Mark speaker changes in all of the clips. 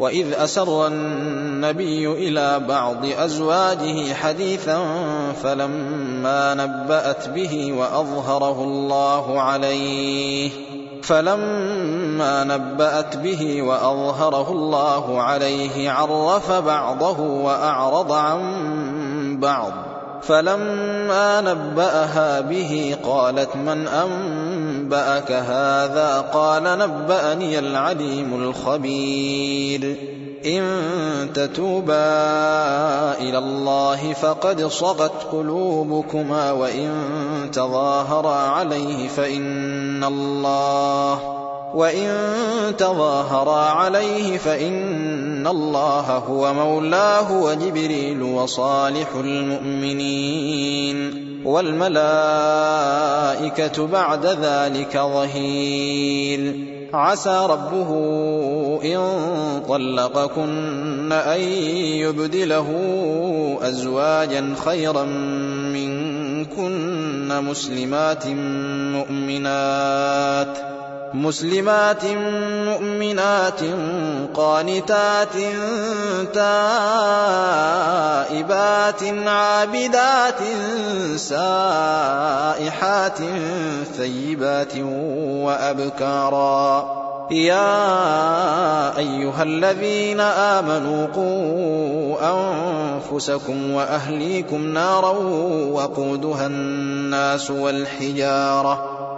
Speaker 1: واذ اسر النبي الى بعض ازواجه حديثا فلما نبات به واظهره الله عليه فلما نبأت به وأظهره الله عليه عرف بعضه وأعرض عن بعض فلما نبأها به قالت من أم أنبأك هذا قال نبأني العليم الخبير إن تتوبا إلى الله فقد صغت قلوبكما وإن تظاهرا عليه فإن الله وإن تظاهرا عليه فإن الله هو مولاه وجبريل وصالح المؤمنين والملائكة بعد ذلك ظهير عسى ربه إن طلقكن أن يبدله أزواجا خيرا منكن مسلمات مؤمنات مسلمات مؤمنات قانتات تائبات عابدات سائحات ثيبات وأبكارا يا أيها الذين آمنوا قوا أنفسكم وأهليكم نارا وقودها الناس والحجارة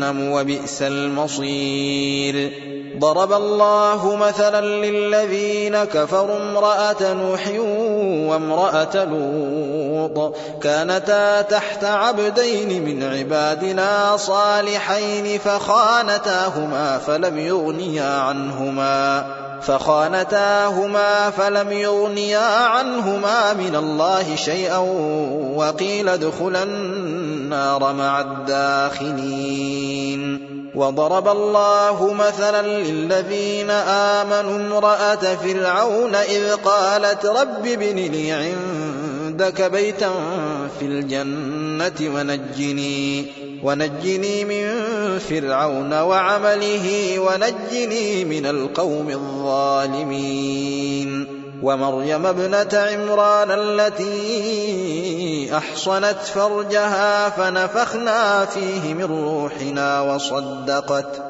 Speaker 1: جهنم وبئس المصير ضرب الله مثلا للذين كفروا امرأة نوح وامرأة لوط كانتا تحت عبدين من عبادنا صالحين فخانتاهما فلم يغنيا عنهما فخانتاهما فلم يغنيا عنهما من الله شيئا وقيل ادخلا النار مع الداخلين وضرب الله مثلا للذين آمنوا امرأة فرعون إذ قالت رب ابن لي عندك عندك بيتا في الجنة ونجني ونجني من فرعون وعمله ونجني من القوم الظالمين ومريم ابنة عمران التي أحصنت فرجها فنفخنا فيه من روحنا وصدقت